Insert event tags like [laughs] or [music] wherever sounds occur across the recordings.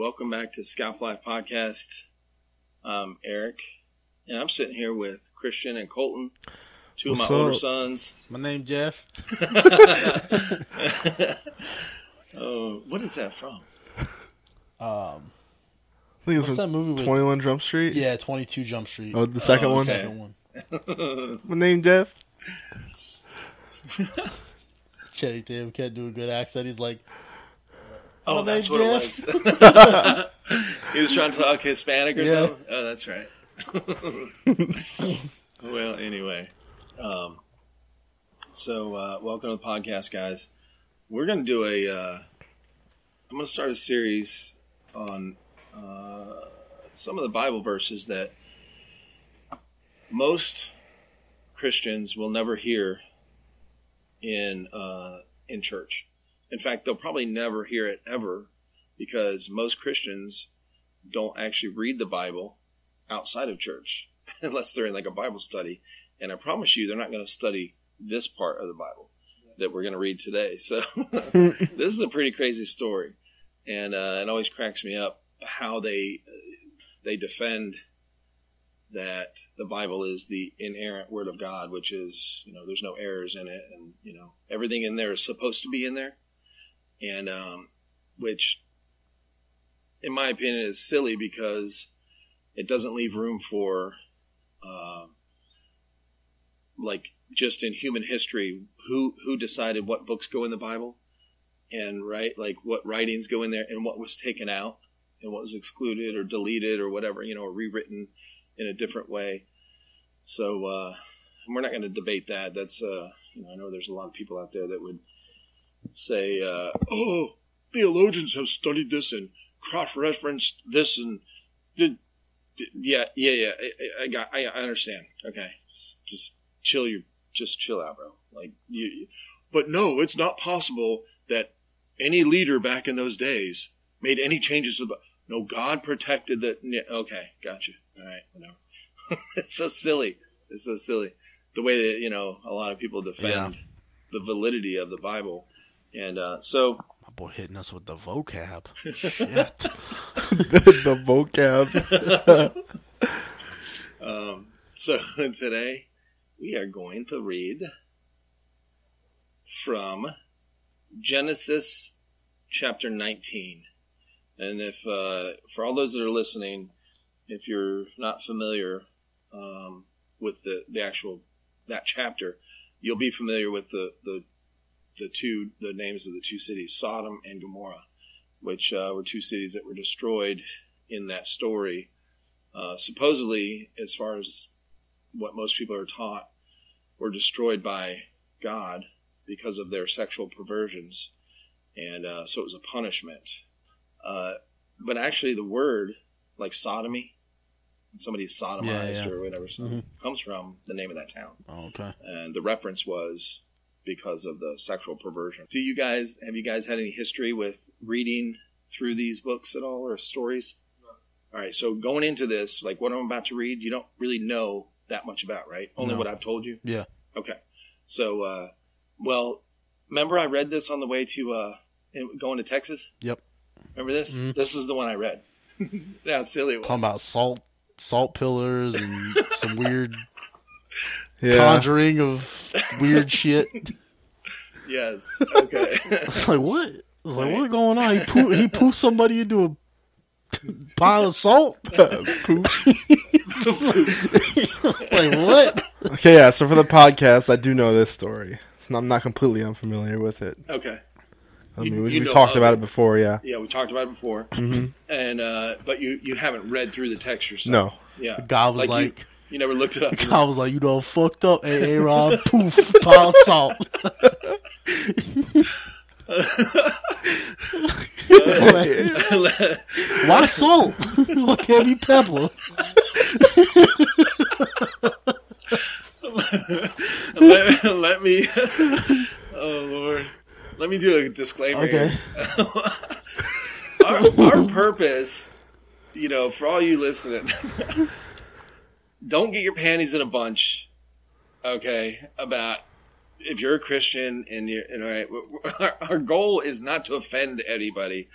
Welcome back to Scalf Life Podcast. I'm Eric, and I'm sitting here with Christian and Colton, two What's of my older sons. My name Jeff. [laughs] oh, what is that from? Um, I think what's it's that movie with? 21 Jump Street. Yeah, Twenty Two Jump Street. Oh, the second Oh, one. okay. Second one. [laughs] My name Jeff. Channing Tatum can't do a good accent. He's like, Oh, Oh, that's what it was. [laughs] he was trying to talk Hispanic or Yeah. something. Oh, that's right. [laughs] well, anyway, um, so uh, welcome to the podcast, guys. We're going to do a. Uh, I'm going to start a series on uh, some of the Bible verses that most Christians will never hear in uh, in church. In fact, they'll probably never hear it ever because most Christians don't actually read the Bible outside of church [laughs] unless they're in like a Bible study. And I promise you, they're not going to study this part of the Bible that we're going to read today. [laughs] So [laughs] this is a pretty crazy story, and uh, it always cracks me up how they they defend that the Bible is the inerrant Word of God, which is you know there's no errors in it, and you know everything in there is supposed to be in there, and um, which, in my opinion, is silly because it doesn't leave room for, uh, like just in human history, who who decided what books go in the Bible, and right like what writings go in there, and what was taken out, and what was excluded or deleted or whatever, you know, or rewritten in a different way. So uh, we're not going to debate that. That's uh, you know I know there's a lot of people out there that would say, uh, "Oh, theologians have studied this and cross-referenced this and did." did- Yeah, yeah, yeah. I, I got. I, I understand. Okay, just, just chill. Your, just chill out, bro. Like you, you- But no, it's not possible that any leader back in those days made any changes to the. No, God protected that. yeah, Okay, gotcha. All right, whatever. [laughs] it's so silly. It's so silly. The way that you know a lot of people defend the validity of the Bible, and uh, so my boy hitting us with the vocab. [laughs] [laughs] the vocab. [laughs] um, so today we are going to read from Genesis chapter 19. And if uh, for all those that are listening, if you're not familiar um, with the, the actual that chapter, you'll be familiar with the, the the two the names of the two cities, Sodom and Gomorrah, which uh, were two cities that were destroyed in that story. Uh, supposedly, as far as what most people are taught, were destroyed by God because of their sexual perversions, and uh, so it was a punishment. Uh, but actually, the word like sodomy, when somebody's sodomized Yeah, yeah. or whatever, so Mhm. comes from the name of that town oh, okay. and the reference was because of the sexual perversion. Do you guys have you guys had any history with reading through these books at all or stories? No. All right, so going into this, like what I'm about to read, you don't really know that much about, right? Only No. what I've told you. Yeah. Okay. So, uh, well, remember I read this on the way to uh, going to Texas. Yep. Remember this? Mhm. This is the one I read. [laughs] How silly it was. Talking about salt, salt pillars, and [laughs] some weird Yeah. conjuring of weird [laughs] shit. Yes. Okay. [laughs] It's like what? It's like what's going on? He [laughs] poo- he poofed somebody into a pile of salt. Poop. like what? okay, yeah. So for the podcast, I do know this story. So I'm not completely unfamiliar with it. okay. I You- mean, we, you we talked about it. it before. Yeah. Yeah, we talked about it before. hmm and uh, but you you haven't read through the text yourself. No. Yeah. God was Like, like, you, you never looked it up. [laughs] I was like, you know, fucked up, A Rod, poof, pile salt. [laughs] [laughs] Why salt? Why can't be pepper? let, let me. Oh Lord. Let me do a disclaimer. Okay. here. our, our purpose, you know, for all you listening, don't get your panties in a bunch. Okay, about if you're a Christian and you're, and all right, our, our goal is not to offend anybody.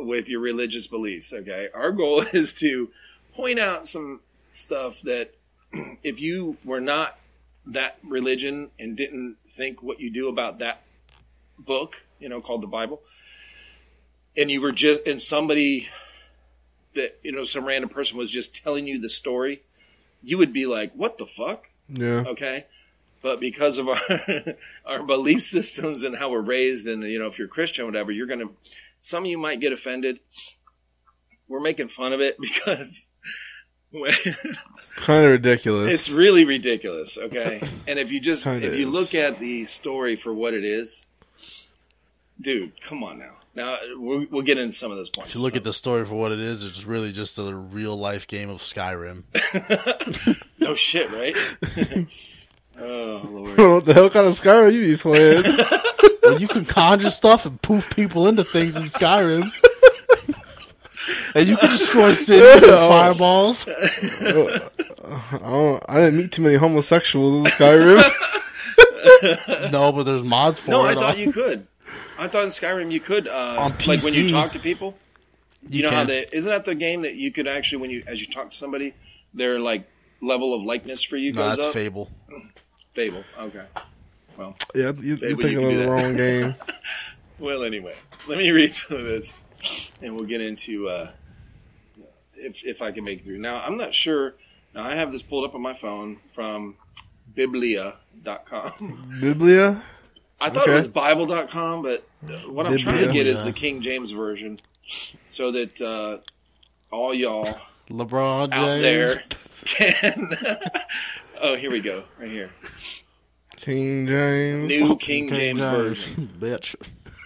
with your religious beliefs. Okay, our goal [laughs] is to point out some stuff that [clears throat] if you were not that religion and didn't think what you do about that book, you know, called the Bible, and you were just and somebody that you know some random person was just telling you the story, you would be like, "What the fuck?" Yeah. okay but because of our [laughs] our belief systems and how we're raised and you know if you're christian whatever you're gonna some of you might get offended we're making fun of it [laughs] because [laughs] Kind of ridiculous. it's really ridiculous okay and if you just Kinda if you is. look at the story for what it is dude come on now now we'll, we'll get into some of those points If you look at the story for what it is, it's really just a real life game of Skyrim. [laughs] [laughs] no shit right [laughs] oh lord what the hell kind of Skyrim are you be playing? well, you can conjure stuff and poof people into things in Skyrim. and you can destroy cities with fireballs. I, don't, I didn't meet too many homosexuals in Skyrim. No, but there's mods for No, it. I thought you could. I thought in Skyrim you could, uh, On like when you talk to people. You, You know how can. they isn't that the game that you could actually when you as you talk to somebody, their like level of likeness for you No, goes that's up. Fable. Fable. Okay. Well. Yeah, you, you're you thinking can of the that. wrong game. [laughs] Well, anyway, let me read some of this, and we'll get into uh, if if I can make it through. Now, I'm not sure. Now, I have this pulled up on my phone from Biblia.com. Biblia? I thought Okay. it was Bible.com, but what I'm trying to get is the King James version, so that uh, all y'all LeBron James. out there can. [laughs] oh, here we go, right here. King James. New King James version. [laughs] Bitch.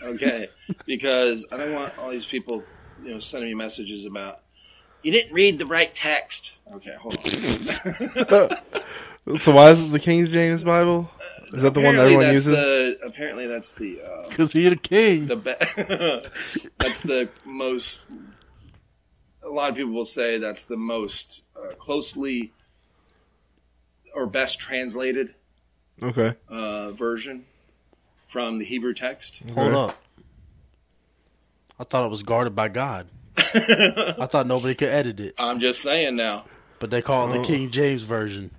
Okay, because I don't want all these people, you know, sending me messages about you didn't read the right text. Okay, hold on. [laughs] So why is it the King James Bible? Is that the one that apparently everyone that's uses? the apparently that's the uh, Because he a king. the be- [laughs] that's the most. A lot of people will say that's the most uh, closely or best translated Okay. uh, version from the Hebrew text. Hold Okay. up. I thought it was guarded by God. [laughs] I thought nobody could edit it, I'm just saying now. but they call it Oh. the King James version.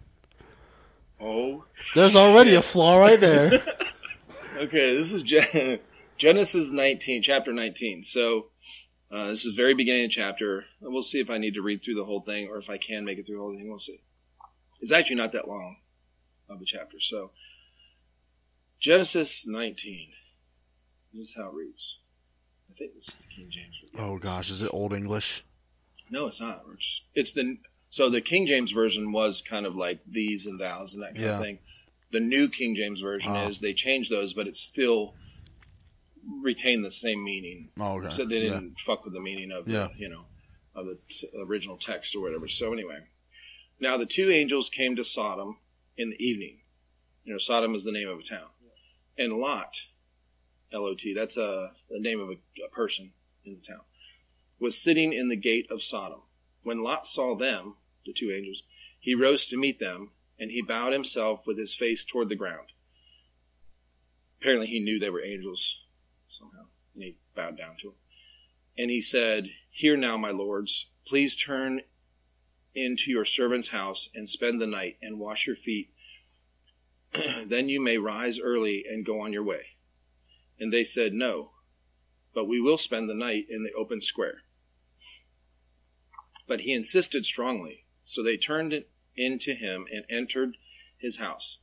Oh, There's already a flaw right there. [laughs] Okay, this is Gen- [laughs] Genesis 19, chapter 19. So, uh, this is very beginning of chapter. We'll see if I need to read through the whole thing or if I can make it through the whole thing. We'll see. It's actually not that long of a chapter. So, Genesis 19. This is how it reads. I think this is the King James. version. Oh gosh, is it Old English? No, it's not. It's, it's the so the King James version was kind of like these and thous and that kind Yeah. of thing. The new King James version Oh. is they changed those, but it still retained the same meaning. Oh, okay. So they didn't fuck with the meaning of Yeah. the you know of the t- original text or whatever. So anyway, now the two angels came to Sodom in the evening. You know, Sodom is the name of a town, and Lot, L O T, that's a the name of a, a person in the town, was sitting in the gate of Sodom. When Lot saw them, the two angels, he rose to meet them, and he bowed himself with his face toward the ground. Apparently, he knew they were angels somehow, and he bowed down to them. And he said, Hear now, my lords, please turn into your servant's house and spend the night and wash your feet. [clears throat] then you may rise early and go on your way. And they said, No, but we will spend the night in the open square. But he insisted strongly, so they turned it into him and entered his house.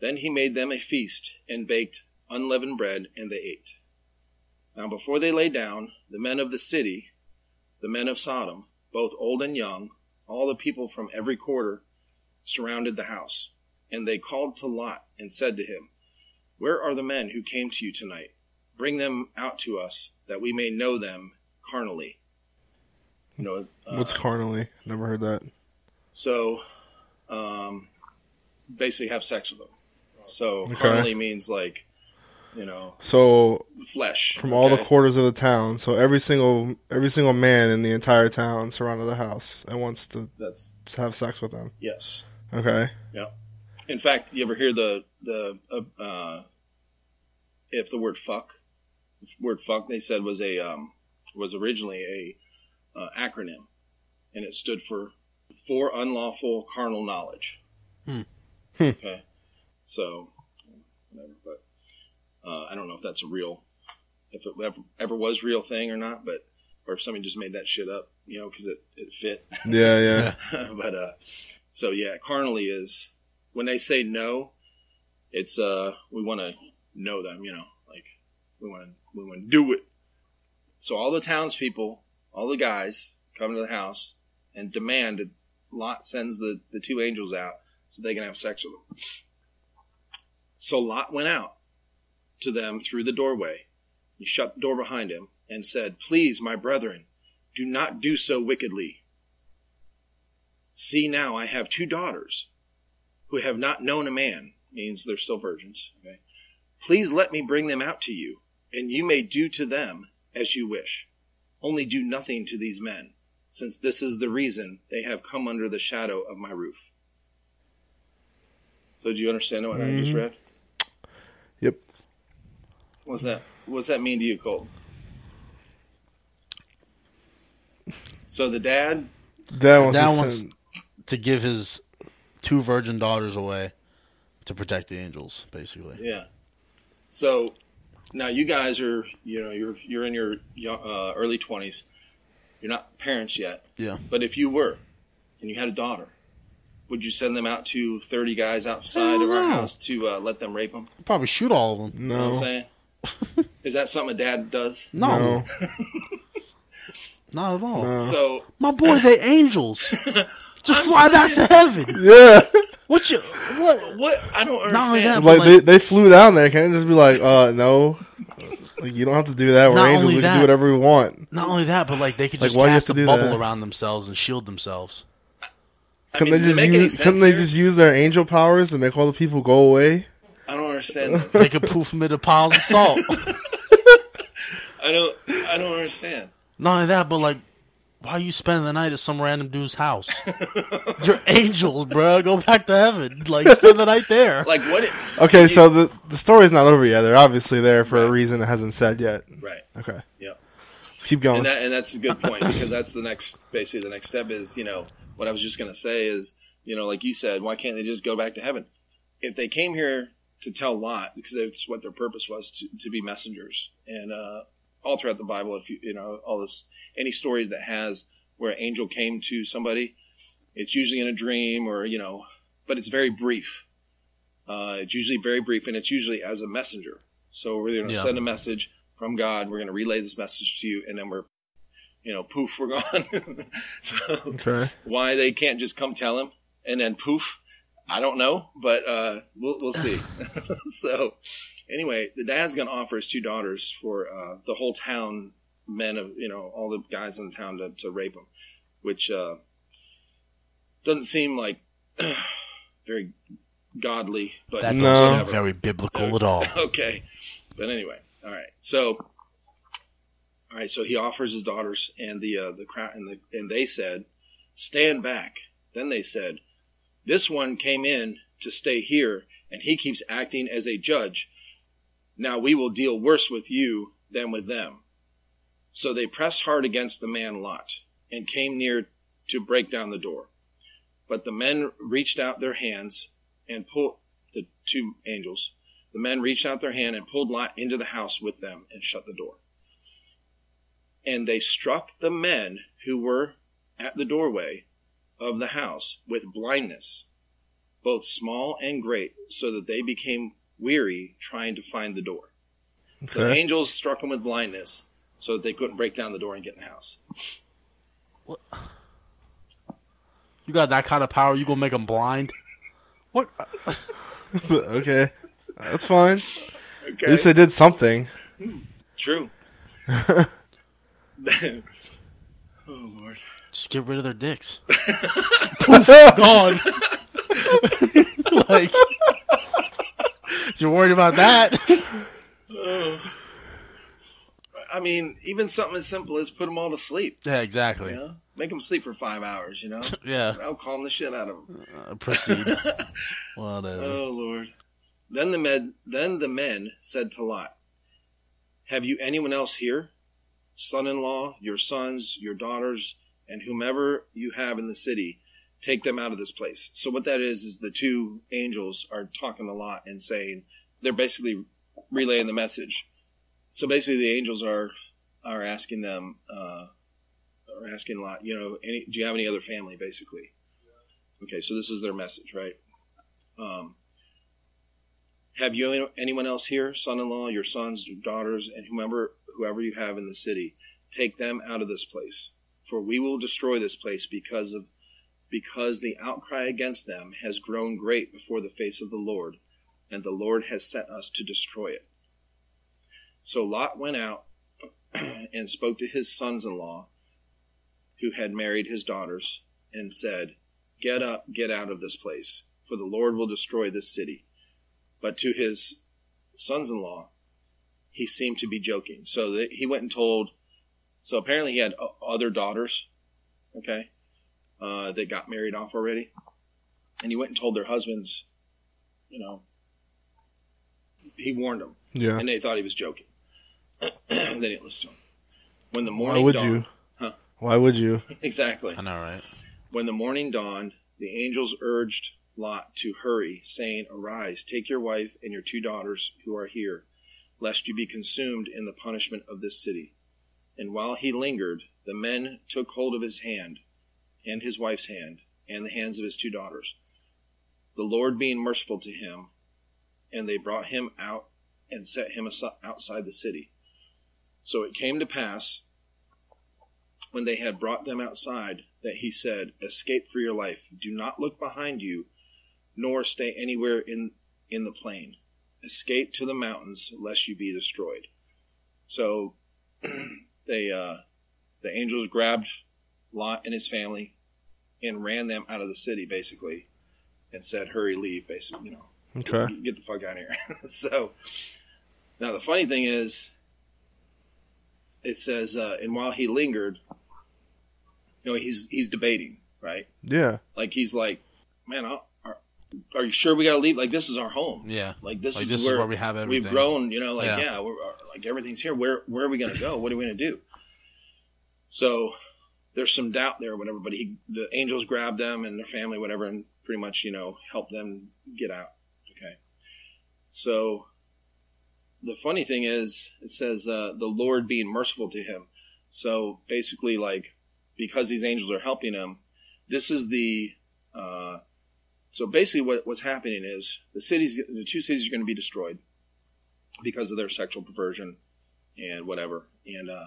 Then he made them a feast and baked unleavened bread, and they ate. Now before they lay down, the men of the city, the men of Sodom, both old and young, all the people from every quarter, surrounded the house. And they called to Lot and said to him, Where are the men who came to you tonight? Bring them out to us, that we may know them carnally. You know, uh, What's carnally? Never heard that. so, um, basically have sex with them. So Okay. carnally means like, you know, So flesh. from all the quarters of the town, so every single every single man in the entire town surrounded the house and wants to That's have sex with them. yes. Okay. Yeah. In fact, you ever hear the the uh, uh, if the word fuck, the word fuck they said was a um, was originally a uh, acronym, and it stood for for unlawful carnal knowledge. Hmm. Hmm. Okay, so whatever, but uh, I don't know if that's a real, if it ever, ever was real thing or not, but or if somebody just made that shit up, you know, because it it fit. Yeah, yeah. [laughs] but uh, so yeah, carnally is when they say no, it's uh we want to know them, you know, like we want to we want to do it. So all the townspeople, all the guys come to the house and demand that Lot sends the the two angels out so they can have sex with them. So Lot went out to them through the doorway. He shut the door behind him and said, "Please, my brethren, do not do so wickedly." See now, I have two daughters who have not known a man, means they're still virgins. Okay. Please let me bring them out to you, and you may do to them as you wish. Only do nothing to these men, since this is the reason they have come under the shadow of my roof. So, do you understand what I just Mhm. read? Yep. What's that? What's that mean to you, Colton? So the dad Dad wants Dad to wants- send- To give his two virgin daughters away to protect the angels, basically. Yeah. So now you guys are, you know, you're you're in your uh, early twenties. You're not parents yet, Yeah. but if you were, and you had a daughter, would you send them out to thirty guys outside of our no. house to uh, let them rape them? Probably shoot all of them. You know what I'm saying? [laughs] Is that something a dad does? No, No. [laughs] not at all. No. So My boy, they [laughs] angels. Just fly back to heaven. Yeah. What you? What? what? I don't Not only understand. that, but like, they, they flew down there. Can't it just be like, uh, no. Like you don't have to do that. We're Not angels. only We can do whatever we want. Not only that, but like they could Like, just why do you cast have a to do bubble that? around themselves and shield themselves. I Couldn't mean, they does it just make any use? sense Couldn't they here? just use their angel powers to make all the people go away? I don't understand [laughs] this. They could poof them into piles of salt. [laughs] I don't. I don't understand. Not only that, but like, why are you spending the night at some random dude's house? [laughs] You're angels, bro. Go back to heaven. Like, spend the night there. [laughs] Like what? It, Okay, you- so the the story's not over yet. They're obviously there for a reason it hasn't said yet. right. Okay. Yep. Let's keep going. and that and that's a good point because that's the next basically the next step is you know what I was just gonna say is you know like you said why can't they just go back to heaven if they came here to tell Lot because that's what their purpose was to, to be messengers and uh, all throughout the Bible if you you know all this any stories that has where an angel came to somebody it's usually in a dream or you know but it's very brief uh, it's usually very brief and it's usually as a messenger so we're going to Yeah. send a message from God we're going to relay this message to you and then we're you know, poof, we're gone. [laughs] so okay. why they can't just come tell him and then poof, I don't know, but uh, we'll we'll see. [laughs] so anyway, the dad's gonna offer his two daughters for uh, the whole town men of you know all the guys in the town to, to rape him, which uh, doesn't seem like [clears throat] very godly, but That No. doesn't whatever. very biblical at all. [laughs] okay. But anyway, all right. So, all right. So he offers his daughters, and the uh, the crowd, and the and they said, "Stand back." Then they said, "This one came in to stay here, and he keeps acting as a judge. Now we will deal worse with you than with them." So they pressed hard against the man Lot, and came near to break down the door. But the men reached out their hands and pulled the two angels the men reached out their hand and pulled Lot into the house with them and shut the door. And they struck the men who were at the doorway of the house with blindness, both small and great, so that they became weary trying to find the door. The angels struck them with blindness so that they couldn't break down the door and get in the house. What? You got that kind of power, you gonna make them blind? What? [laughs] okay. That's fine. Okay. At least they did something. True. [laughs] [laughs] oh, Lord. Just get rid of their dicks. Gone. like, [laughs] you're worried about that? [laughs] I mean, even something as simple as put them all to sleep. yeah, exactly. You know, make them sleep for five hours. You know, [laughs] Yeah. I'll calm the shit out of them. Uh, proceed. Whatever. oh Lord. Then the men, then the men said to Lot, "Have you anyone else here? son in law, your sons, your daughters, and whomever you have in the city, take them out of this place. So, what that is, is the two angels are talking a lot and saying, they're basically relaying the message. So, basically, the angels are are asking them, uh, are asking a lot, you know, any, do you have any other family, basically? Okay, so this is their message, right? Um, have you anyone else here, son-in-law, your sons, your daughters, and whomever whoever you have in the city? Take them out of this place, for we will destroy this place because of because the outcry against them has grown great before the face of the Lord, and the Lord has sent us to destroy it. So Lot went out [clears throat] and spoke to his sons-in-law, who had married his daughters, and said, "Get up, get out of this place, for the Lord will destroy this city." But to his sons in law, he seemed to be joking. So that he went and told. So apparently he had other daughters, okay, uh, that got married off already. And he went and told their husbands, you know, he warned them. Yeah. And they thought he was joking. [clears throat] they didn't listen to him. When the morning Why would dawned, you? Huh. Why would you? [laughs] exactly. I know, right? When the morning dawned, the angels urged Lot to hurry, saying, Arise, take your wife and your two daughters who are here, lest you be consumed in the punishment of this city. And while he lingered, the men took hold of his hand, and his wife's hand, and the hands of his two daughters, the Lord being merciful to him, and they brought him out and set him outside the city. So it came to pass, when they had brought them outside, that he said, Escape for your life. Do not look behind you nor stay anywhere in, in the plain. Escape to the mountains, lest you be destroyed. So [clears throat] they uh, the angels grabbed Lot and his family and ran them out of the city, basically, and said, "Hurry, leave." Basically, you know, Okay. get the fuck out of here. [laughs] so now the funny thing is, it says, uh, and while he lingered, you know, he's he's debating, right? Yeah. Like he's like, man, I'll, are, are you sure we got to leave? Like this is our home. Yeah. Like this, Like, is, this is where where we have everything. We've grown, you know. Like Yeah. yeah, we're, uh, like everything's here. Where where are we going to go? What are we going to do? So there's some doubt there, whatever. But he, the angels grabbed them and their family, whatever, and pretty much, you know, helped them get out. Okay. So the funny thing is, it says uh, the Lord being merciful to him. So basically, like because these angels are helping him, this is the uh, so basically what, what's happening is the cities, the two cities are going to be destroyed because of their sexual perversion and whatever, and uh,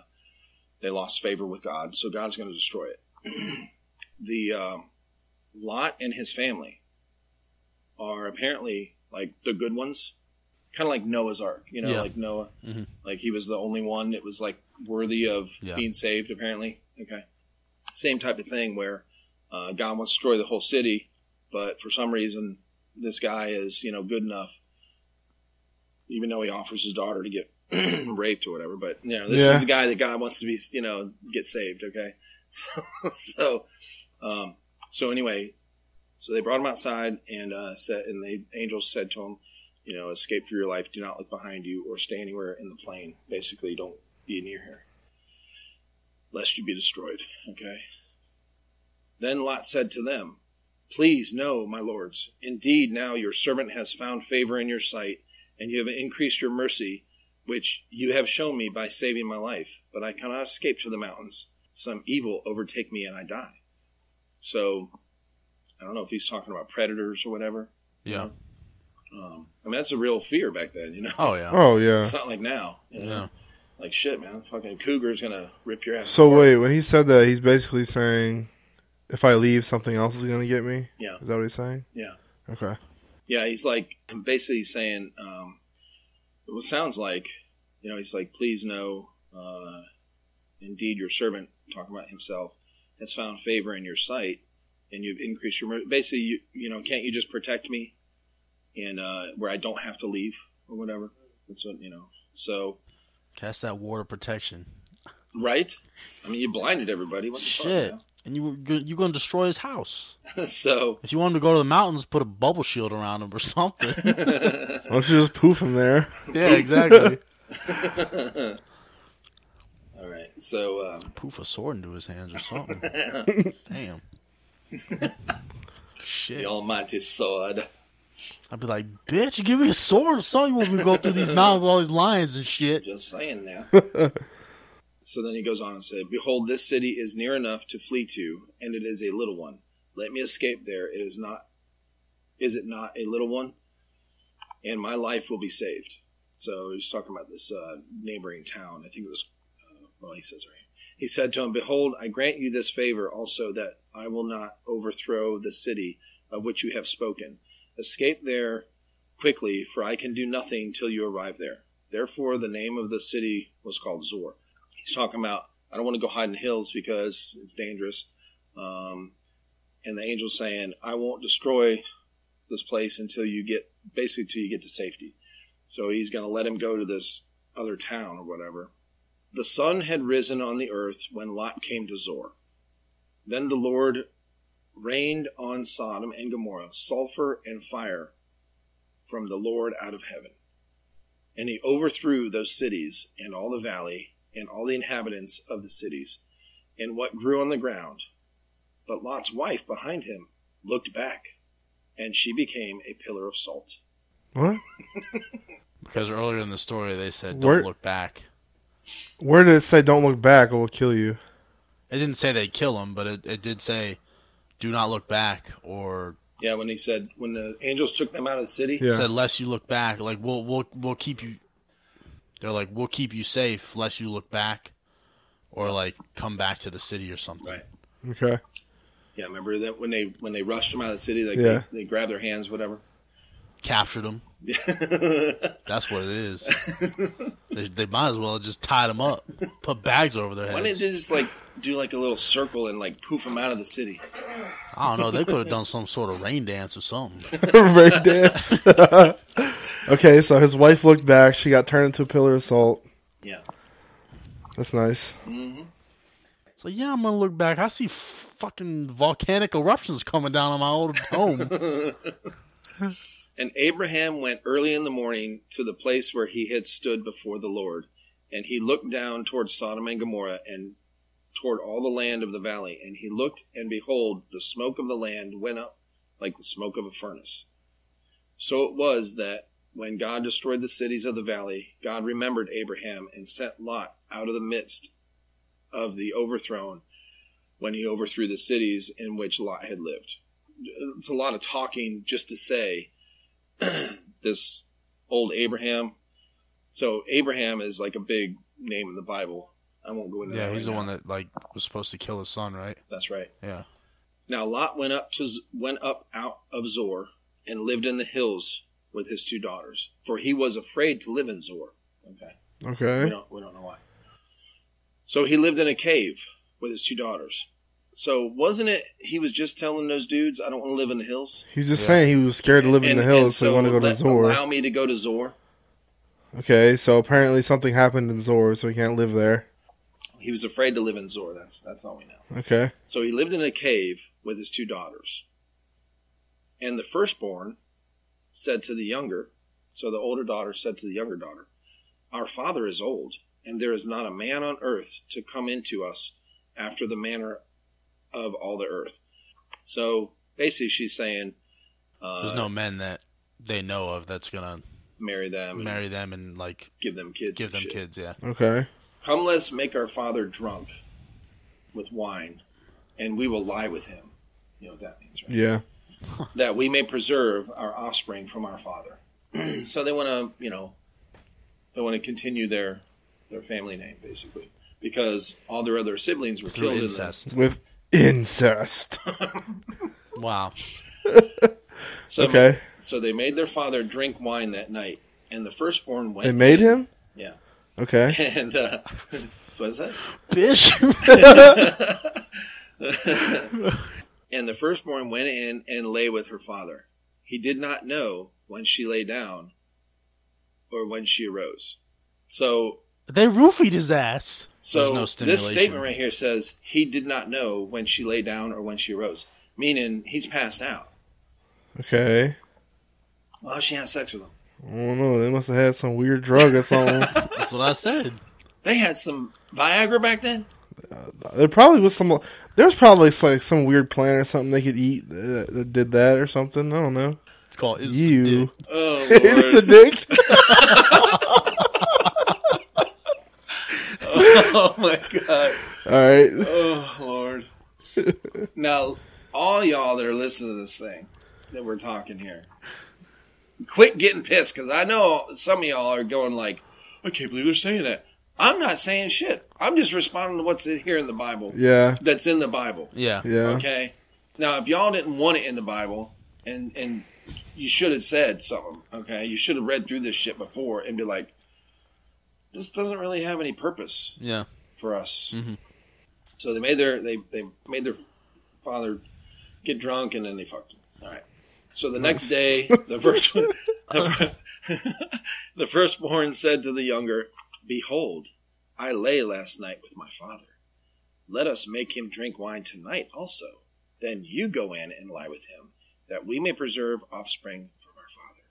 they lost favor with God, so God's going to destroy it. [clears throat] the um, Lot and his family are apparently like the good ones, kind of like Noah's Ark, you know, Yeah. like Noah, Mhm. like he was the only one that was like worthy of Yeah. being saved. Apparently, okay, same type of thing where uh, God wants to destroy the whole city, but for some reason this guy is you know good enough, even though he offers his daughter to get [clears throat] raped or whatever. But you know this Yeah. is the guy that God wants to be you know get saved. Okay, [laughs] so um, so anyway, so they brought him outside and uh, said, and the angels said to him, you know, escape for your life. Do not look behind you or stay anywhere in the plain. Basically, don't be near here, lest you be destroyed. Okay. Then Lot said to them, Please, no, my lords. Indeed, now your servant has found favor in your sight, and you have increased your mercy, which you have shown me by saving my life. But I cannot escape to the mountains. Some evil overtake me, and I die. So, I don't know if he's talking about predators or whatever. Yeah. Um, I mean, that's a real fear back then, you know. Oh yeah. Oh yeah. It's not like now. You know? Yeah. Like shit, man. Fucking cougar's gonna rip your ass. So apart. wait, when he said that, he's basically saying, if I leave, something else is gonna get me. Yeah. Is that what he's saying? Yeah. Okay. Yeah, he's like basically saying, um, what sounds like, you know, he's like, please know, uh, indeed, your servant, talking about himself, has found favor in your sight, and you've increased your basically, you, you know, can't you just protect me, and uh, where I don't have to leave or whatever. That's what you know. So Cast that ward of protection. right, I mean, you blinded everybody. What the Shit. fuck? And you were go- you gonna destroy his house. [laughs] so. If you want him to go to the mountains, put a bubble shield around him or something. [laughs] Why don't you just poof him there? [laughs] yeah, exactly. All All right. So um, Poof a sword into his hands or something. Damn. Shit. the almighty sword. I'd be like, bitch, give me a sword or something when we go through these mountains with all these lions and shit. Just saying now. So then he goes on and said, Behold, this city is near enough to flee to, and it is a little one. Let me escape there. It is not is it not a little one? And my life will be saved. So he's talking about this uh, neighboring town. I think it was uh, well he says right. He said to him, Behold, I grant you this favor also that I will not overthrow the city of which you have spoken. Escape there quickly, for I can do nothing till you arrive there. Therefore, the name of the city was called Zoar. He's talking about, I don't want to go hide in hills because it's dangerous. Um, and the angel's saying, I won't destroy this place until you get, basically, until you get to safety. So he's going to let him go to this other town or whatever. The sun had risen on the earth when Lot came to Zoar. Then the Lord rained on Sodom and Gomorrah sulfur and fire from the Lord out of heaven. And he overthrew those cities and all the valley and all the inhabitants of the cities and what grew on the ground. But Lot's wife behind him looked back, and she became a pillar of salt. What? [laughs] Because earlier in the story they said, don't Where- look back. Where did it say "Don't look back, or we'll kill you"? It didn't say they'd kill him, but it, it did say, do not look back, or Yeah, when he said, when the angels took them out of the city, Yeah. said, lest you look back. Like, we'll, we'll, we'll keep you. They're like, we'll keep you safe, lest you look back, or like come back to the city or something. Right. Okay. yeah, remember that when they when they rushed them out of the city, like Yeah. they, they grabbed their hands, whatever. Captured them. [laughs] That's what it is. [laughs] they, they might as well have just tied them up, put bags over their heads. Why didn't heads. they just like do like a little circle and like poof them out of the city? I don't know. They could have done some sort of rain dance or something. [laughs] [laughs] Rain dance. [laughs] okay, so his wife looked back. She got turned into a pillar of salt. Yeah. That's nice. hmm So yeah, I'm gonna look back. I see fucking volcanic eruptions coming down on my old home. And Abraham went early in the morning to the place where he had stood before the Lord, and he looked down toward Sodom and Gomorrah and toward all the land of the valley. And he looked, and behold, the smoke of the land went up like the smoke of a furnace. So it was that when God destroyed the cities of the valley, God remembered Abraham and sent Lot out of the midst of the overthrown when he overthrew the cities in which Lot had lived. It's a lot of talking just to say [clears throat] this old Abraham. So Abraham is like a big name in the Bible. I won't go into yeah, that. he's right the now. one that like was supposed to kill his son, right? That's right. Yeah. Now Lot went up to went up out of Zoar and lived in the hills with his two daughters, for he was afraid to live in Zoar. Okay, Okay. we don't we don't know why. So he lived in a cave with his two daughters. So wasn't it he was just telling those dudes, "I don't want to live in the hills." He was just Yeah. saying he was scared to live in the hills, so he wanted to go to let- Zoar. Allow me to go to Zoar. Okay, so apparently something happened in Zoar, so he can't live there. He was afraid to live in Zoar. That's that's all we know. Okay. So he lived in a cave with his two daughters. And the firstborn said to the younger, so the older daughter said to the younger daughter, Our father is old, and there is not a man on earth to come into us after the manner of all the earth. So basically, she's saying, uh, There's no men that they know of that's gonna marry them, and marry them and like give them kids, give them shit. kids. Yeah. Okay. Come, let's make our father drunk with wine, and we will lie with him. You know what that means, right? Yeah. [laughs] that we may preserve our offspring from our father. [clears throat] so they want to, you know, they want to continue their their family name basically because all their other siblings were Through killed incest. With incest. [laughs] Wow. [laughs] So, Okay. So they made their father drink wine that night, and the firstborn went. They made in- him? Yeah. Okay. [laughs] And uh, that's what I said. Bitch. [laughs] And the firstborn went in and lay with her father. He did not know when she lay down or when she arose. So they roofied his ass. So no this statement right here says he did not know when she lay down or when she arose, meaning he's passed out. Okay. Well, she had sex with him. I don't know. They must have had some weird drug or something. [laughs] That's what I said. They had some Viagra back then? Uh, there probably was some. There was probably like some weird plant or something they could eat that, that did that or something. I don't know. It's called It's the You, Dick. Oh [laughs] it's the dick. [laughs] Oh, oh my god! All right. Oh lord! Now, all y'all that are listening to this thing that we're talking here, quit getting pissed because I know some of y'all are going like, "I can't believe they're saying that." I'm not saying shit. I'm just responding to what's in here in the Bible. Yeah. That's in the Bible. Yeah. Yeah. Okay. Now, if y'all didn't want it in the Bible, and and you should have said something. Okay, you should have read through this shit before and be like, this doesn't really have any purpose Yeah. for us. Mhm. So they made their they they made their father get drunk and then they fucked him. All right. So the next [laughs] day, the first one, the, fir- [laughs] the firstborn said to the younger, "Behold, I lay last night with my father. Let us make him drink wine tonight also. Then you go in and lie with him, that we may preserve offspring from our father."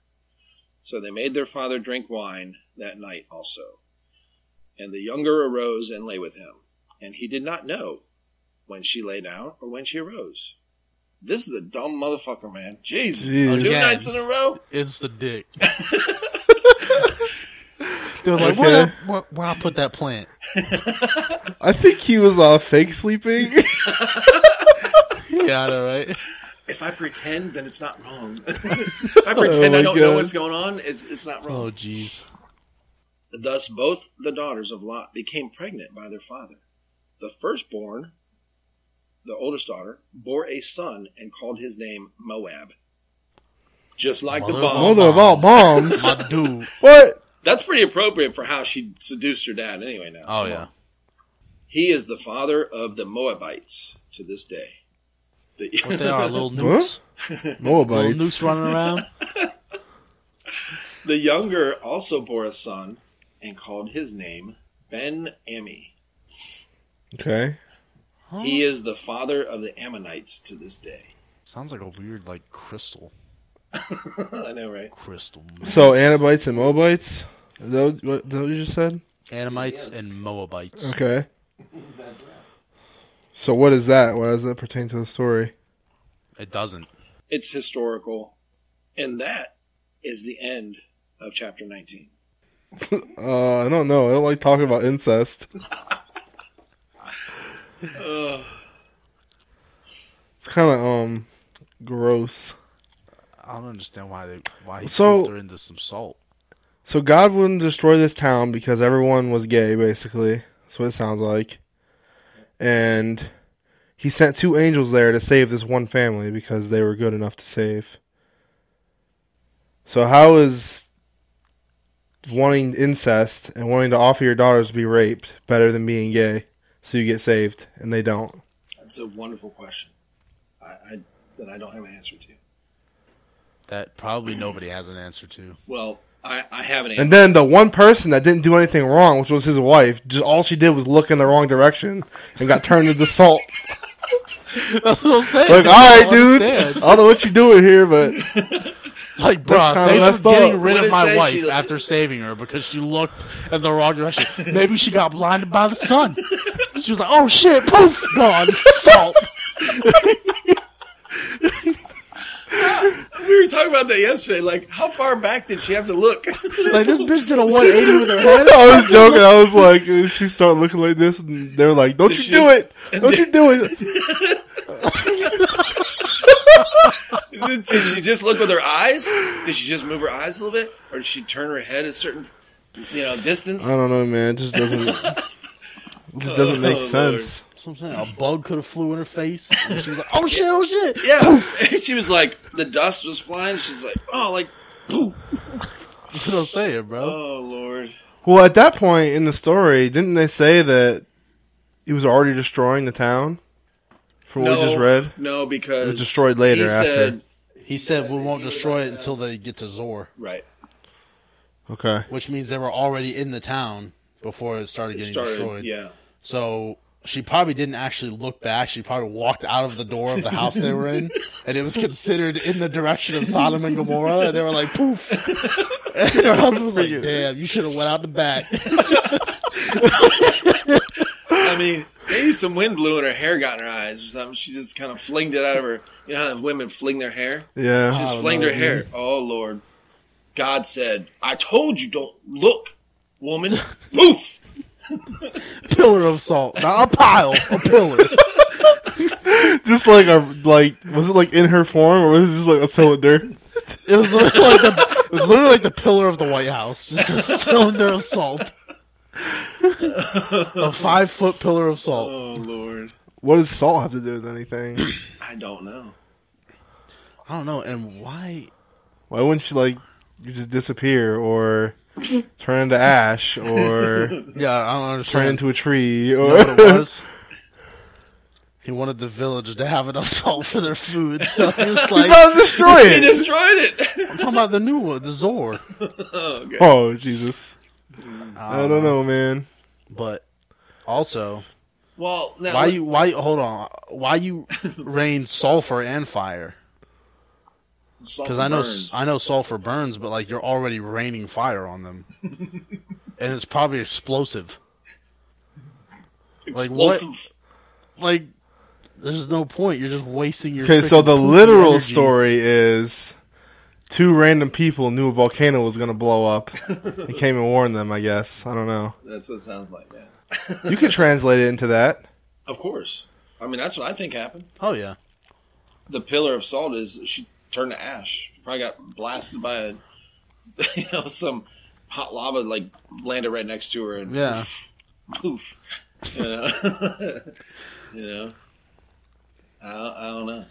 So they made their father drink wine that night also. And the younger arose and lay with him, and he did not know when she lay down or when she arose. This is a dumb motherfucker, man. Jesus. Jeez. Two Again. nights in a row? It's the dick. [laughs] They was like, where, Okay. where, where I put that plant? [laughs] I think he was uh, fake sleeping. Yeah, I know, right? If I pretend, then it's not wrong. [laughs] if I pretend Oh I my don't know God. what's going on, it's, it's not wrong. Oh, jeez. Thus, both the daughters of Lot became pregnant by their father. The firstborn, the oldest daughter, bore a son and called his name Moab. Just like the Mother of bomb. Mother of all bombs. [laughs] My dude. what? That's pretty appropriate for how she seduced her dad anyway now. Oh, Come yeah. on. He is the father of the Moabites to this day. The- What they are, little [laughs] nukes? Little Moabites. nukes running around? [laughs] the younger also bore a son and called his name Ben Ami. Okay. Huh? He is the father of the Ammonites to this day. Sounds like a weird, like, crystal. [laughs] I know, right? Crystal. So Anabites and Moabites. Is that what, what, is that what you just said? Anamites and Moabites. Okay. So what is that? What does that pertain to the story? It doesn't. It's historical. And that is the end of chapter 19. [laughs] Uh, I don't know. I don't like talking about incest. [laughs] It's kind of um gross. I don't understand why they why he so, her into some salt. So God wouldn't destroy this town because everyone was gay, basically. That's what it sounds like. And he sent two angels there to save this one family because they were good enough to save. So how is wanting incest and wanting to offer your daughters to be raped better than being gay so you get saved and they don't? That's a wonderful question. I, I that I don't have an answer to. That probably nobody has an answer to. Well, I, I have an answer. And then the one person that didn't do anything wrong, which was his wife, just all she did was look in the wrong direction and got turned into salt. [laughs] That's what I'm saying. Like, all I right, don't dude. I don't know what you're doing here, but Like, bro, That's kinda thanks for getting rid of my wife she- after saving her because she looked in the wrong direction. [laughs] Maybe she got blinded by the sun. She was like, "Oh shit, poof, gone, salt." we were talking about that yesterday. Like, how far back did she have to look? Like this bitch did a 180 with her [laughs] head. I was joking. I was like, she started looking like this, and they were like, "Don't you She's- do it! Don't you do it!" [laughs] did she just look with her eyes? Did she just move her eyes a little bit, or did she turn her head a certain, you know, distance? I don't know, man. It just doesn't. It just doesn't make Oh, sense. That's what I'm saying. A bug could have flew in her face. And she was like, "Oh shit, oh shit." Yeah, [laughs] she was like, the dust was flying. She's like, oh, like, poof. That's what I'm saying, bro. Oh Lord. Well, at that point in the story, didn't they say that he was already destroying the town? From what we just read. No, because It was destroyed later He after. said, He said we won't destroy it until they get to Zoar, right. Okay. which means they were already in the town before it started It getting started. destroyed. Yeah. So she probably didn't actually look back. She probably walked out of the door of the house they were in, [laughs] and it was considered in the direction of Sodom and Gomorrah. And they were like, "Poof!" And her husband was like, "Damn, you should have went out the back." [laughs] I mean, maybe some wind blew and her hair got in her eyes or something. She just kind of flinged it out of her. You know how women fling their hair? Yeah. She just don't flinged know, her hair. Oh Lord! God said, "I told you don't look, woman." Poof! [laughs] pillar of salt, not a pile, a pillar. [laughs] Just like a like was it like in her form or was it just like a cylinder? It was like the, it was literally like the pillar of the White House, just a [laughs] cylinder of salt, a five foot pillar of salt. Oh Lord! What does salt have to do with anything? [clears throat] I don't know. I don't know, and why? Why wouldn't she like you just disappear or turn into ash or [laughs] Yeah, I don't turn understand. into a tree You know or what it was? [laughs] He wanted the village to have enough salt for their food, so [laughs] he was like, About to destroy He destroyed it. "I'm talking about the new one, the Zoar." oh, okay. Oh Jesus! I don't um, know, man. but also, Well, now why you? Why hold on? Why you [laughs] rain sulfur and fire? Because I know burns. I know sulfur burns, but like you're already raining fire on them, [laughs] and it's probably explosive. Like what? Explosive. Like there's no point. You're just wasting your. Okay, so the literal energy. story is two random people knew a volcano was going to blow up. He [laughs] came and warned them. I guess I don't know. That's what it sounds like, man. You could translate it into that. [laughs] Of course. I mean, that's what I think happened. Oh yeah. The pillar of salt is she turned to ash. Probably got blasted by a, [laughs] you know, some hot lava like landed right next to her and Yeah. poof. You know, you know. I, I don't know.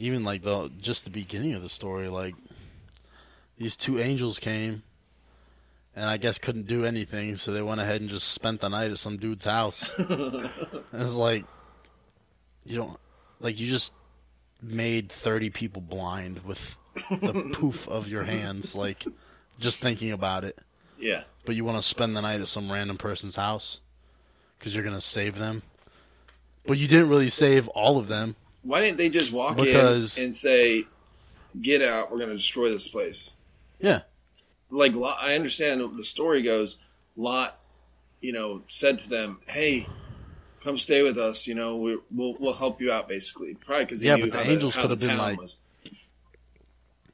Even like the just the beginning of the story, like these two angels came, and I guess couldn't do anything, so they went ahead and just spent the night at some dude's house. [laughs] And it's like you don't like you just made thirty people blind with the [laughs] poof of your hands, like just thinking about it. yeah. But you want to spend the night at some random person's house because you're gonna save them. But you didn't really save all of them. Why didn't they just walk Because- in and say, "Get out! We're going to destroy this place"? Yeah. Like Lot, I understand the story goes. Lot, you know, said to them, "Hey, come stay with us. You know, we, we'll we'll help you out." Basically, probably because he Yeah, knew but the angels could have been like, was.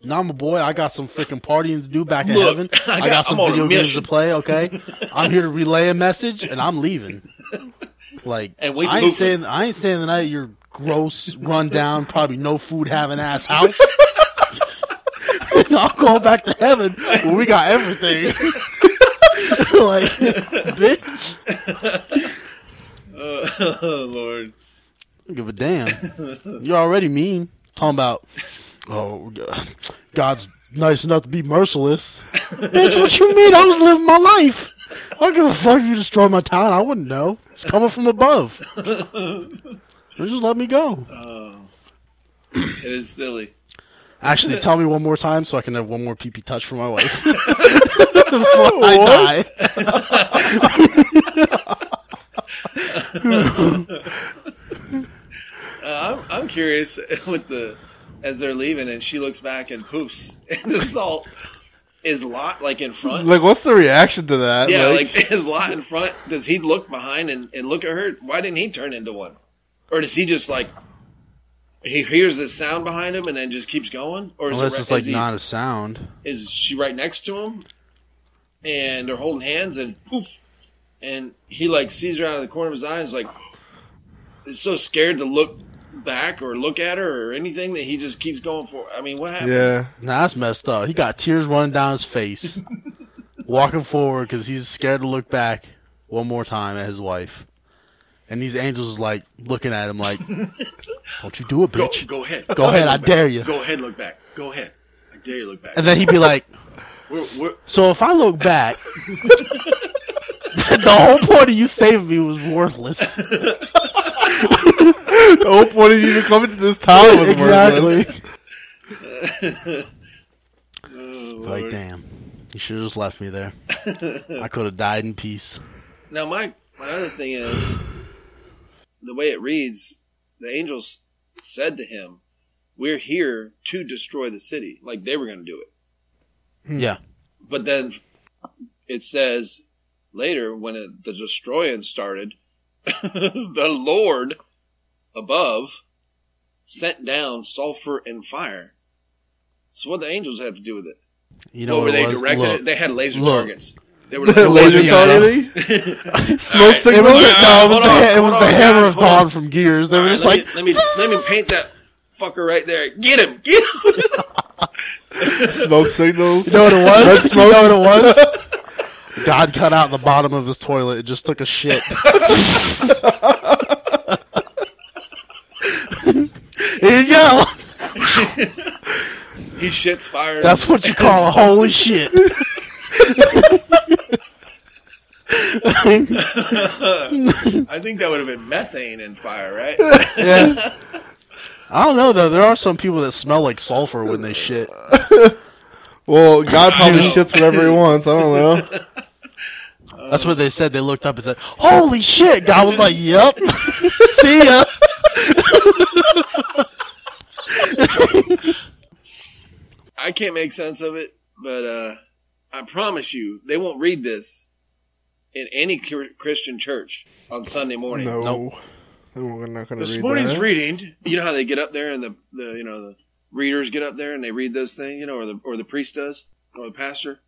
Nah, my boy, I got some freaking partying to do back in Look, heaven. [laughs] I I got- got, some I'm video games to play. Okay, [laughs] I'm here to relay a message, and I'm leaving. [laughs] Like, And wait I ain't staying. I ain't staying the night at your gross, run down, probably no food having ass house. [laughs] I'm going back to heaven where we got everything. [laughs] like, bitch, [laughs] oh Lord, give a damn. You're already mean. Talking about, oh, God's nice enough to be merciless. Bitch, what you mean? I was living my life. I don't give a fuck if you destroy my town. I wouldn't know. It's coming from above. Just let me go. oh, it is silly. Actually, tell me one more time so I can have one more pee pee touch for my wife. [laughs] Before I die. Uh, I'm, I'm curious [laughs] with the as they're leaving, and she looks back and poofs, [laughs] and the salt is Lot like in front. Like, what's the reaction to that? yeah, like, is Lot in front? Does he look behind and, and look at her? Why didn't he turn into one? Or does he just like he hears the sound behind him and then just keeps going? Or is, Unless it, it's like is, he- not a sound. is she right next to him? And they're holding hands and poof, and he like sees her out of the corner of his eye. and is like, is so scared to look back or look at her or anything that he just keeps going for. I mean, what happens? yeah. Nah, that's messed up. He got tears running down his face, [laughs] walking forward because he's scared to look back one more time at his wife. And these angels is like looking at him like, [laughs] "Don't you do it, Go, bitch." go ahead. Go ahead, I look dare back. you. Go ahead, look back. Go ahead. I dare you look back. And then he'd be like, we're, we're, "So if I look back, [laughs] the whole point of you saving me was worthless." [laughs] The whole point of you even coming to this town was worthless. exactly. oh, Like, damn, you should have just left me there. I could have died in peace. Now, my my other thing is the way it reads. The angels said to him, "We're here to destroy the city." Like they were going to do it. Hmm. Yeah. But then it says later when it, the destroying started, [laughs] the Lord above sent down sulfur and fire. So what the angels have to do with it? You know what were they was? directed? Look, it? They had laser look. targets. They were [laughs] Laser Yeah. targeting? [laughs] Smoke right. signal? It was, Hold no, on, it was hold the, it was hold the hammer guys, of hold. God from Gears. They were right, just let, like, me, let me let me paint that fucker right there. Get him! Get him! [laughs] Smoke signals? you know what it was? Red you smoke? know what it was? God cut out the bottom of his toilet and just took a shit. Here you go. he shits fire. That's what you call a holy shit. [laughs] I think that would have been methane and fire, right? [laughs] Yeah. I don't know though. There are some people that smell like sulfur when they shit. [laughs] Well, God probably shits whatever he wants. I don't know. That's what they said. They looked up and said, "Holy shit!" God was like, "Yep, see ya." I can't make sense of it, but uh, I promise you, they won't read this in any Christian church on Sunday morning. No. Nope. We're not going to This read morning's that. reading, you know how they get up there and the, the you know the readers get up there and they read this thing, you know, or the or the priest does or the pastor.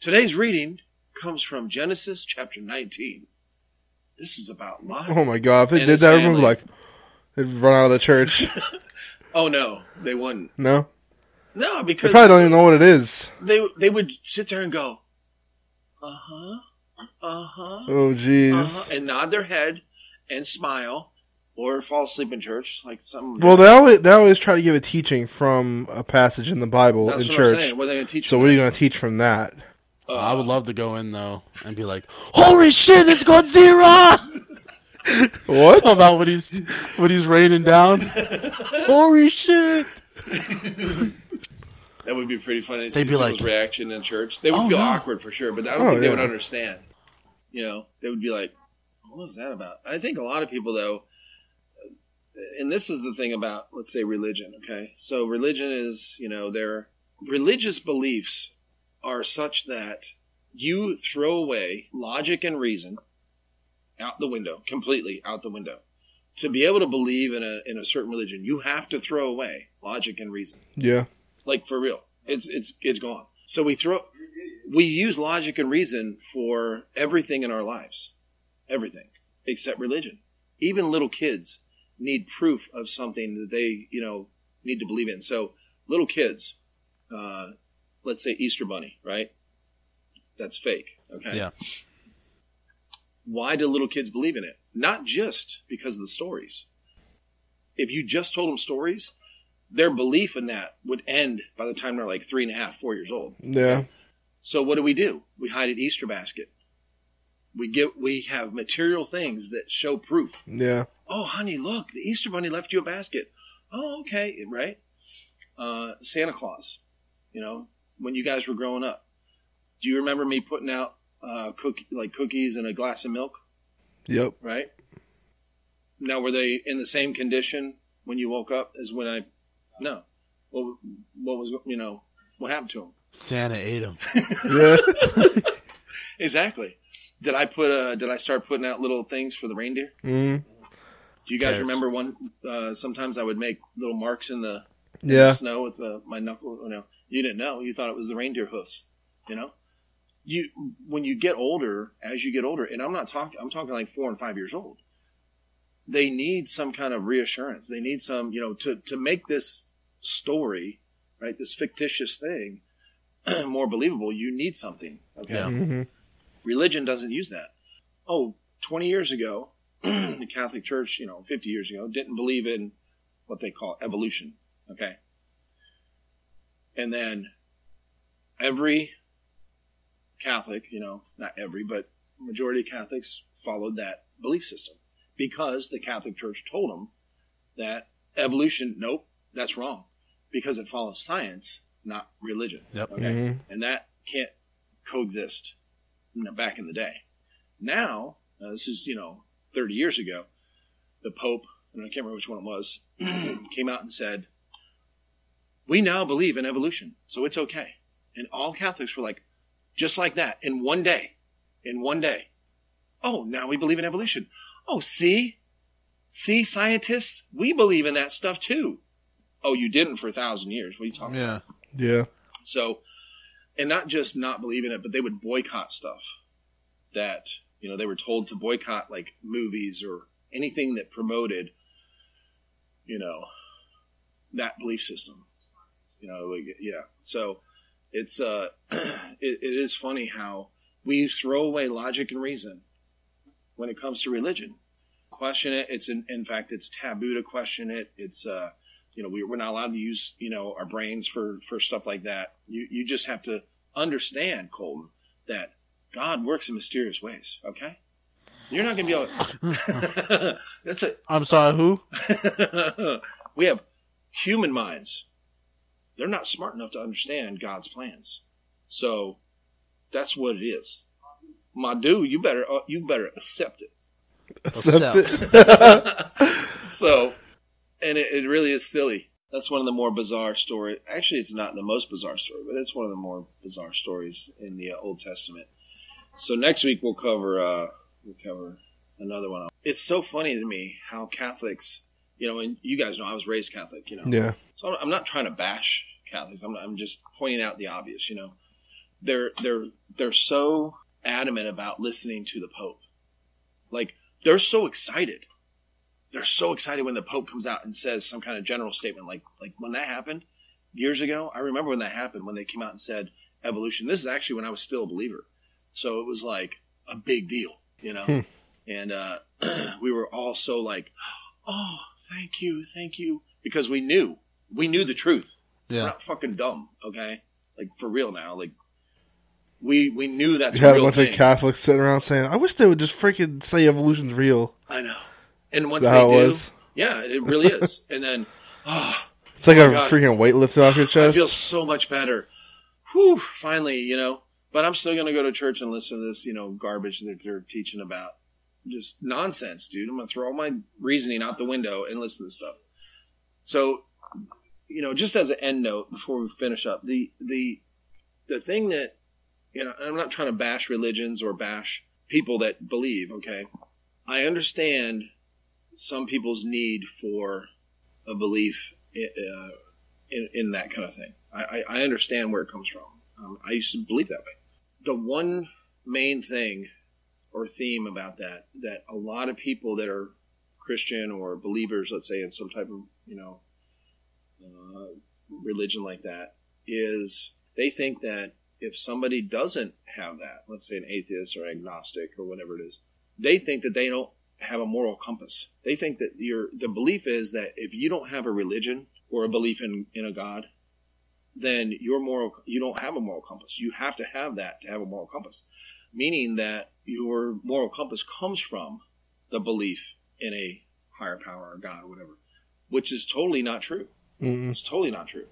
Today's reading comes from Genesis chapter 19. This is about Lot. Oh my god, if they did that, I remember family. like they'd run out of the church. [laughs] [laughs] Oh no, they wouldn't. no, No, they because probably don't even know what it is. they they would sit there and go, uh huh, uh huh, Oh jeez. uh-huh, and nod their head and smile, or fall asleep in church like some. Well, they always they always try to give a teaching from a passage in the Bible that's in what church. I'm saying. What are they going to teach? So what are you going to teach from that? Uh, I would love to go in though and be like, "Holy shit, it's Godzilla!" [laughs] What? About when he's when he's raining down. [laughs] Holy shit! [laughs] That would be pretty funny to They'd be people's like- reaction in church. They would Oh, feel no. awkward for sure, but I don't Oh, think they yeah. would understand. You know, they would be like, "What was that about?" I think a lot of people, though, and this is the thing about, let's say, religion. Okay, so religion is, you know, their religious beliefs are such that you throw away logic and reason out the window, completely out the window. To be able to believe in a in a certain religion, you have to throw away logic and reason Yeah. Like for real. It's it's it's gone. So we throw we use logic and reason for everything in our lives. Everything except religion. Even little kids need proof of something that they, you know, need to believe in. So little kids, uh, let's say Easter bunny, right? That's fake. Okay. Yeah. Why do little kids believe in it? Not just because of the stories. If you just told them stories, their belief in that would end by the time they're like three and a half, four years old. Yeah. So what do we do? We hide an Easter basket. We get we have material things that show proof. Yeah. Oh, honey, look, the Easter bunny left you a basket. Oh, okay, right. Uh, Santa Claus. You know, when you guys were growing up, do you remember me putting out uh, cook like cookies and a glass of milk? Yep. Right. Now, were they in the same condition when you woke up as when I? No. What what was you know what happened to him? Santa ate him. Yeah. [laughs] Exactly. Did I put uh Did I start putting out little things for the reindeer? mm. Do you guys Carrots. remember one? Uh, sometimes I would make little marks in the, in the Yeah. snow with the, my knuckle. You know, you didn't know. You thought it was the reindeer hoofs. You know, you when you get older, as you get older, and I'm not talking. I'm talking like four and five years old. They need some kind of reassurance. They need some, you know, to to make this story, right, this fictitious thing, [clears throat] more believable. You need something. Okay Yeah. hmm religion doesn't use that. Oh, 20 years ago, [clears throat] the Catholic Church, you know, 50 years ago, didn't believe in what they call evolution. Okay. And then every Catholic, you know, not every, but majority of Catholics followed that belief system because the Catholic Church told them that evolution, nope, that's wrong because it follows science, not religion. Yep. Okay. Mhm. And that can't coexist you know, back in the day. Now, uh, this is, you know, 30 years ago, the Pope, and I can't remember which one it was, [clears throat] came out and said, We now believe in evolution, so it's okay. And all Catholics were like, just like that, in one day, in one day. Oh, now we believe in evolution. Oh, see? See, scientists? We believe in that stuff too. Oh, you didn't for a thousand years. What are you talking about? Yeah. Yeah. So, and not just not believing it, but they would boycott stuff that, you know, they were told to boycott like movies or anything that promoted, you know, that belief system. You know, like, yeah. So it's, uh, [clears throat] it, it is funny how we throw away logic and reason when it comes to religion. Question it. It's in, in fact, it's taboo to question it. It's, uh, you know, we, we're not allowed to use, you know, our brains for, for stuff like that. You, you just have to understand, Colton, that God works in mysterious ways. Okay. You're not going to be able [laughs] that's it. I'm sorry, who? [laughs] we have human minds. They're not smart enough to understand God's plans. So that's what it is. My dude, you better, uh, you better accept it. Accept it. [laughs] so, and it, it really is silly. That's one of the more bizarre stories. Actually, it's not the most bizarre story, but it's one of the more bizarre stories in the uh, Old Testament. So next week we'll cover uh, we'll cover another one. It's so funny to me how Catholics, you know, and you guys know I was raised Catholic, you know. yeah. So I'm- I'm not trying to bash Catholics. I'm, I'm just pointing out the obvious. You know, they're they're they're so adamant about listening to the Pope. Like they're so excited. They're so excited when the Pope comes out and says some kind of general statement. Like like when that happened years ago. I remember when that happened when they came out and said evolution. This is actually when I was still a believer. So it was like a big deal, you know. Hmm. And uh, [clears throat] we were all so like, oh, thank you, thank you, because we knew we knew the truth. We're Yeah. not fucking dumb, okay? Like for real now. Like we we knew that's You had a bunch thing. of Catholics sitting around saying, "I wish they would just freaking say evolution's real." I know. And once they do, was? yeah, it really is. [laughs] and then, oh, It's like Oh a God. freaking weight lifted off your chest. I feel so much better. Whew, finally, you know. But I'm still going to go to church and listen to this, you know, garbage that they're teaching about. Just nonsense, dude. I'm going to throw all my reasoning out the window and listen to stuff. So, you know, just as an end note before we finish up, the the the thing that you know, I'm not trying to bash religions or bash people that believe, okay? I understand some people's need for a belief uh, in, in that kind of thing. I, I, I understand where it comes from. Um, I used to believe that way. The one main thing or theme about that that a lot of people that are Christian or believers, let's say, in some type of you know uh, religion like that, is they think that if somebody doesn't have that, let's say an atheist or agnostic or whatever it is, they think that they don't have a moral compass. They think that your the belief is that if you don't have a religion or a belief in, in a God, then your moral you don't have a moral compass. You have to have that to have a moral compass. Meaning that your moral compass comes from the belief in a higher power or God or whatever. Which is totally not true. Mm-mm. It's totally not true.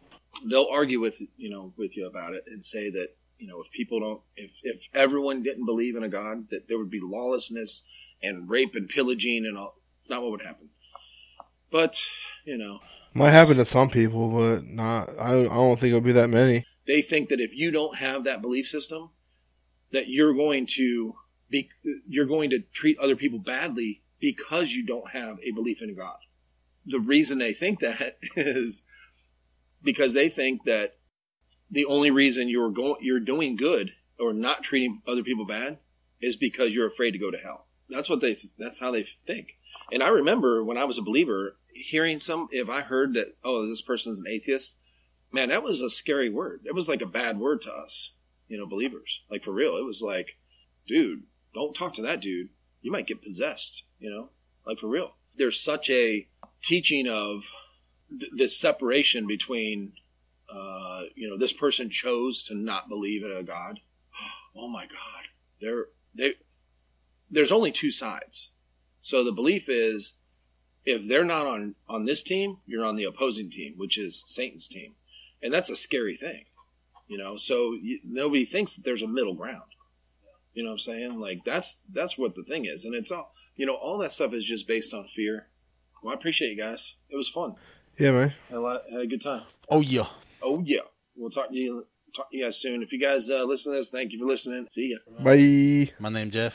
They'll argue with you know with you about it and say that you know if people don't if if everyone didn't believe in a God that there would be lawlessness and rape and pillaging and all. It's not what would happen. But you know Might happen to some people, but not. I, I don't think it'll be that many. they think that if you don't have that belief system, that you're going to be you're going to treat other people badly because you don't have a belief in God. The reason they think that [laughs] is because they think that the only reason you're going you're doing good or not treating other people bad is because you're afraid to go to hell. That's what they that's how they think. And I remember when I was a believer hearing some if I heard that oh this person's an atheist man, that was a scary word. It was like a bad word to us, you know, believers. Like for real, it was like, dude, don't talk to that dude. You might get possessed, you know, like for real. There's such a teaching of th- this separation between, uh, you know, this person chose to not believe in a God. [gasps] Oh my God, there, they, there's only two sides. So the belief is, if they're not on on this team, you're on the opposing team, which is Satan's team. And that's a scary thing you know? So you, nobody thinks that there's a middle ground. You know what i'm saying? Like that's that's what the thing is. And it's all you know all that stuff is just based on fear. Well i appreciate you guys. It was fun. Yeah, man. had a, lot, had a good time. Oh yeah. oh yeah. We'll talk to you talk to you guys soon. If you guys uh, listen to this thank you for listening. See ya. Bye. My name Jeff.